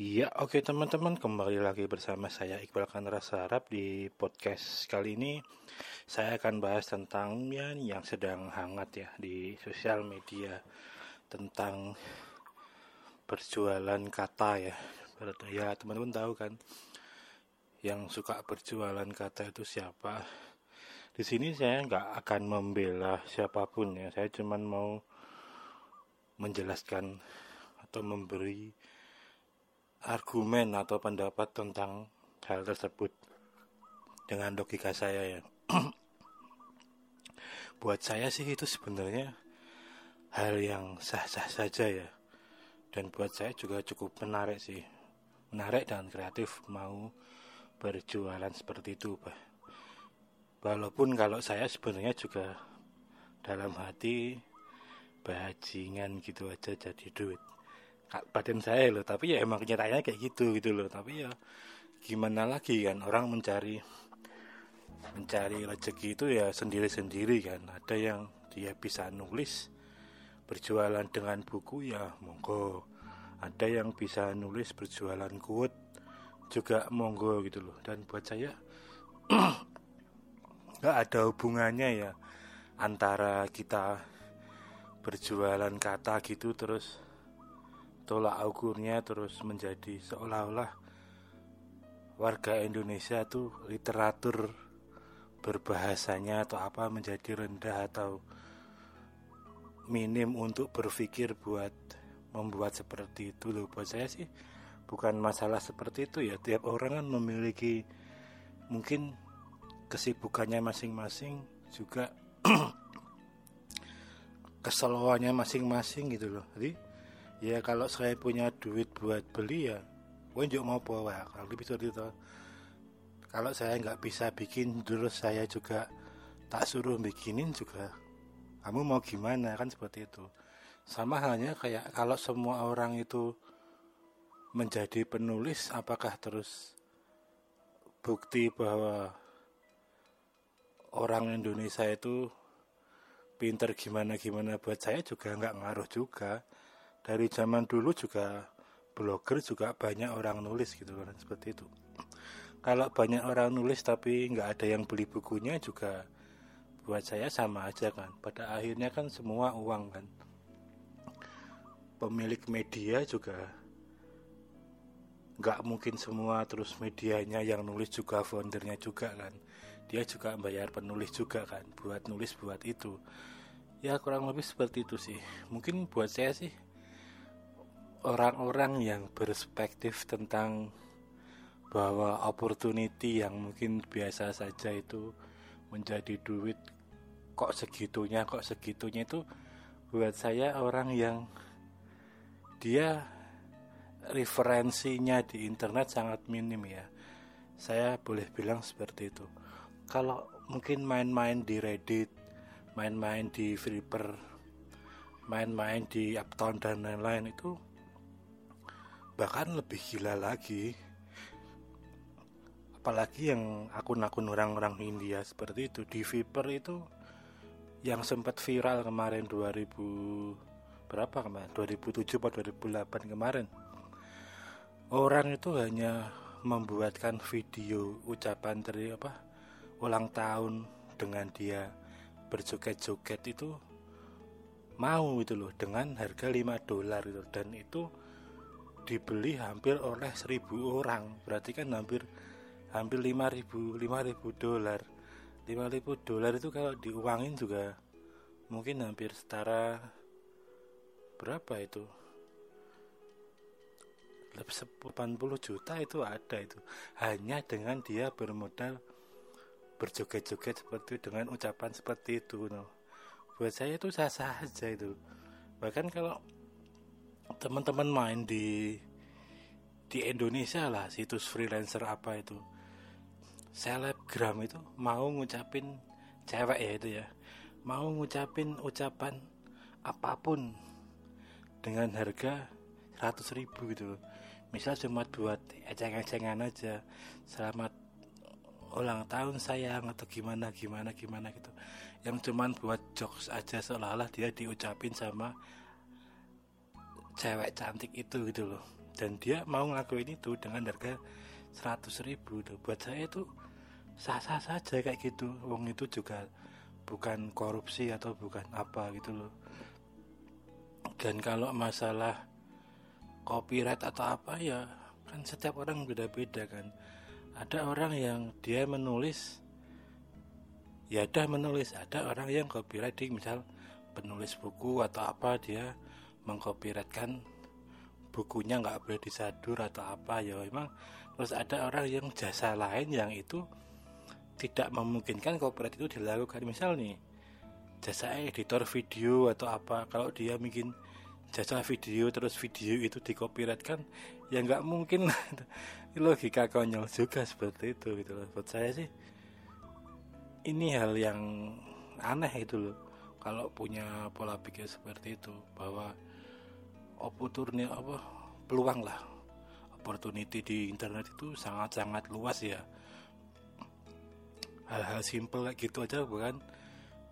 Ya, oke teman-teman, kembali lagi bersama saya Iqbal Kanrasa Arab di podcast kali ini. Saya akan bahas tentang ya, yang sedang hangat ya di sosial media tentang berjualan kata ya. Ya, teman-teman tahu kan yang suka berjualan kata itu siapa? Di sini saya nggak akan membela siapa pun ya. Saya cuma mau menjelaskan atau memberi argumen atau pendapat tentang hal tersebut dengan logika saya ya. Buat saya sih itu sebenarnya hal yang sah-sah saja ya. Dan buat saya juga cukup menarik sih. Menarik dan kreatif mau berjualan seperti itu, Pak. Walaupun kalau saya sebenarnya juga dalam hati bajingan gitu aja jadi duit badan saya loh tapi ya emang kenyataannya kayak gitu gitu loh. Tapi ya gimana lagi kan orang mencari mencari rezeki itu ya sendiri-sendiri kan. Ada yang dia bisa nulis berjualan dengan buku ya monggo. Ada yang bisa nulis berjualan quote juga monggo gitu loh. Dan buat saya nggak ada hubungannya ya antara kita berjualan kata gitu terus tolak ukurnya terus menjadi seolah-olah warga Indonesia tuh literatur berbahasanya atau apa menjadi rendah atau minim untuk berpikir buat membuat seperti itu. Loh buat saya sih bukan masalah seperti itu ya. Tiap orang kan memiliki mungkin kesibukannya masing-masing juga keseluruhannya masing-masing gitu loh. Jadi ya kalau saya punya duit buat beli ya gue juga mau bawa kalau lebih seperti itu. Kalau saya nggak bisa bikin terus saya juga tak suruh bikinin juga kamu mau gimana? Kan seperti itu. Sama halnya kayak kalau semua orang itu menjadi penulis apakah terus bukti bahwa orang Indonesia itu pinter gimana gimana buat saya juga nggak ngaruh juga dari zaman dulu juga blogger juga banyak orang nulis gitu kan seperti itu. Kalau banyak orang nulis tapi nggak ada yang beli bukunya juga buat saya sama aja kan. Pada akhirnya kan semua uang kan. Pemilik media juga nggak mungkin semua terus medianya yang nulis juga foundernya juga kan. Dia juga bayar penulis juga kan buat nulis buat itu. Ya kurang lebih seperti itu sih. Mungkin buat saya sih orang-orang yang berspektif tentang bahwa opportunity yang mungkin biasa saja itu menjadi duit kok segitunya kok segitunya itu buat saya orang yang dia referensinya di internet sangat minim ya. Saya boleh bilang seperti itu. Kalau mungkin main-main di Reddit main-main di Flipper main-main di Uptown dan lain-lain itu bahkan lebih gila lagi. Apalagi yang akun-akun orang-orang India seperti itu. Di Viper itu yang sempat viral kemarin 2000 berapa kemarin? 2007 atau 2008 kemarin. Orang itu hanya membuatkan video ucapan dari apa ulang tahun dengan dia berjoget-joget itu mau itu loh dengan harga 5 dolar itu dan itu dibeli hampir oleh seribu orang. Berarti kan hampir hampir lima ribu lima ribu dolar. Lima ribu dolar itu kalau diuangin juga mungkin hampir setara berapa itu? 80 juta itu ada itu. Hanya dengan dia bermodal berjoget-joget seperti dengan ucapan seperti itu no. buat saya itu sah-sah aja itu. Bahkan kalau teman-teman main di di Indonesia lah situs freelancer apa itu. Selebgram itu mau ngucapin cewek ya itu ya mau ngucapin ucapan apa pun dengan harga 100 ribu gitu misal cuma buat eceng-ecengan aja selamat ulang tahun sayang atau gimana gimana gimana gitu. Yang cuman buat jokes aja seolah-olah dia diucapin sama cewek cantik itu gitu loh. Dan dia mau ngelakuin itu dengan harga 100 ribu buat saya itu sah-sah saja kayak gitu. Wong itu juga bukan korupsi atau bukan apa gitu loh. Dan kalau masalah copyright atau apa ya kan setiap orang beda-beda kan. Ada orang yang dia menulis ya udah menulis. Ada orang yang copywriting misal penulis buku atau apa dia mengcopyrightkan bukunya nggak boleh disadur atau apa ya memang terus ada orang yang jasa lain yang itu tidak memungkinkan copyright itu dilakukan. Misal nih jasa editor video atau apa kalau dia bikin jasa video terus video itu di kan ya nggak mungkin. Logika konyol juga seperti itu gitu loh. Buat saya sih ini hal yang aneh itu loh kalau punya pola pikir seperti itu bahwa opportunity apa peluang lah. Opportunity di internet itu sangat-sangat luas ya. Hal-hal simple kayak gitu aja bukan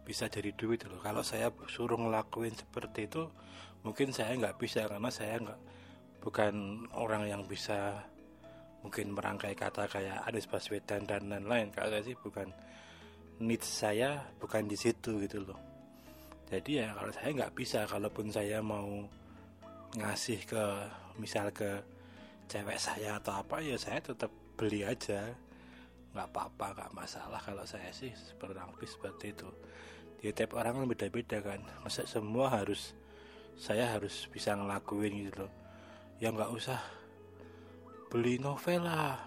bisa jadi duit loh. Kalau saya suruh ngelakuin seperti itu mungkin saya nggak bisa karena saya nggak bukan orang yang bisa mungkin merangkai kata kayak Anies Baswedan dan lain-lain. Kalau saya sih bukan needs saya bukan di situ gitu loh. Jadi ya kalau saya nggak bisa kalaupun saya mau ngasih ke misal ke cewek saya atau apa ya saya tetap beli aja. Nggak apa-apa nggak masalah. Kalau saya sih kurang seperti itu. Di tiap orang kan beda-beda kan. Masa semua harus saya harus bisa ngelakuin gitu loh. Ya nggak usah beli novel lah.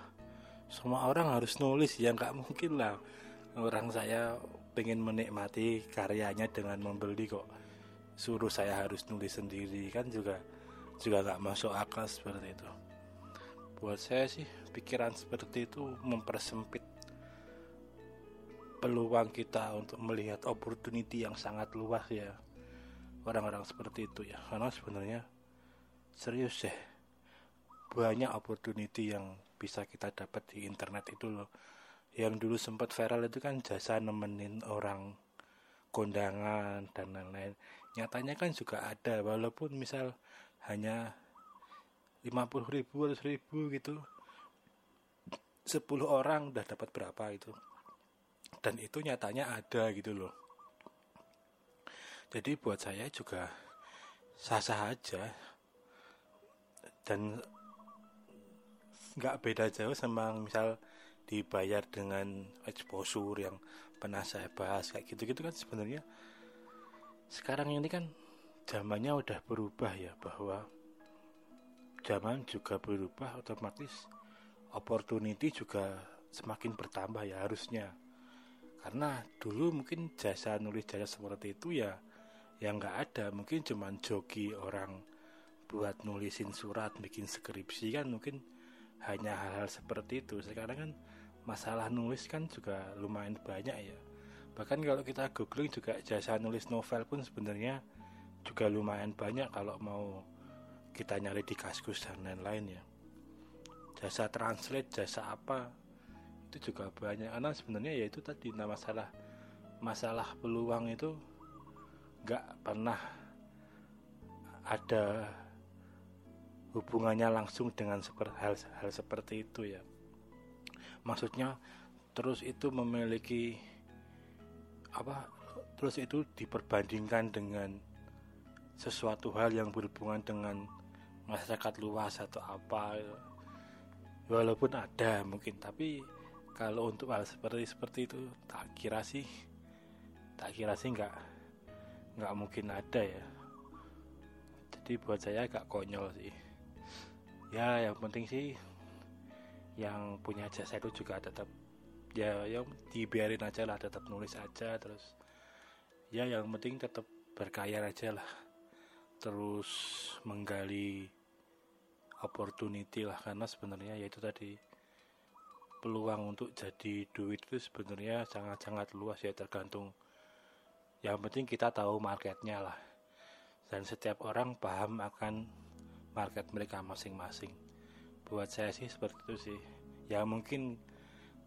Semua orang harus nulis ya nggak mungkin lah. Orang saya pengen menikmati karyanya dengan membeli kok suruh saya harus nulis sendiri kan juga juga nggak masuk akal seperti itu. Buat saya sih pikiran seperti itu mempersempit peluang kita untuk melihat opportunity yang sangat luas ya orang-orang seperti itu ya. Karena sebenarnya serius ya banyak opportunity yang bisa kita dapat di internet itu loh. Yang dulu sempat viral itu kan jasa nemenin orang kondangan dan lain-lain. Nyatanya kan juga ada walaupun misal hanya 50 ribu atau ribu gitu 10 orang udah dapat berapa itu. Dan itu nyatanya ada gitu loh. Jadi buat saya juga sah-sah aja. Dan nggak beda jauh sama misal dibayar dengan exposure yang pernah saya bahas kayak gitu-gitu kan sebenarnya. Sekarang ini kan zamannya udah berubah ya bahwa zaman juga berubah otomatis opportunity juga semakin bertambah ya harusnya. Karena dulu mungkin jasa nulis jasa seperti itu ya yang nggak ada. Mungkin cuman joki orang buat nulisin surat bikin skripsi kan mungkin hanya hal-hal seperti itu. Sekarang kan masalah nulis kan juga lumayan banyak ya. Bahkan kalau kita googling juga jasa nulis novel pun sebenarnya juga lumayan banyak kalau mau kita nyari di kaskus dan lain-lain ya. Jasa translate jasa apa itu juga banyak. Karena sebenarnya ya itu tadi nah masalah masalah peluang itu nggak pernah ada hubungannya langsung dengan hal, hal seperti itu ya maksudnya terus itu memiliki apa terus itu diperbandingkan dengan sesuatu hal yang berhubungan dengan masyarakat luas atau apa. Walaupun ada mungkin tapi kalau untuk hal seperti seperti itu tak kira sih tak kira sih nggak nggak mungkin ada ya. Jadi buat saya agak konyol sih. Ya yang penting sih yang punya jasa itu juga tetap ya yang dibiarin aja lah tetap nulis aja terus ya yang penting tetap berkaya aja lah. Terus menggali opportunity lah karena sebenarnya ya itu tadi peluang untuk jadi duit itu sebenarnya sangat-sangat luas ya tergantung yang penting kita tahu marketnya lah. Dan setiap orang paham akan market mereka masing-masing buat saya sih seperti itu sih. Ya mungkin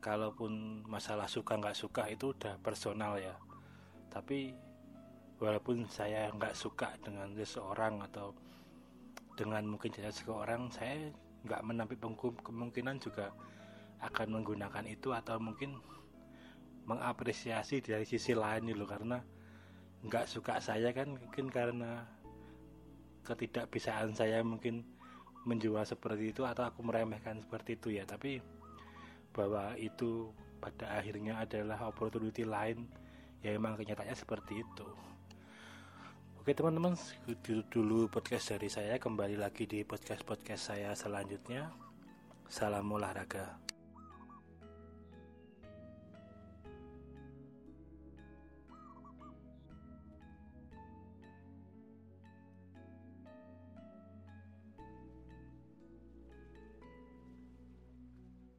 kalaupun masalah suka nggak suka itu udah personal ya. Tapi walaupun saya nggak suka dengan seseorang atau dengan mungkin jasa seseorang saya nggak menampik kemungkinan juga akan menggunakan itu atau mungkin mengapresiasi dari sisi lain loh. Karena nggak suka saya kan mungkin karena ketidakbisaan saya mungkin menjual seperti itu atau aku meremehkan seperti itu ya. Tapi bahwa itu pada akhirnya adalah opportunity lain ya emang kenyataannya seperti itu. Oke teman-teman itu dulu podcast dari saya kembali lagi di podcast-podcast saya selanjutnya. Salam olahraga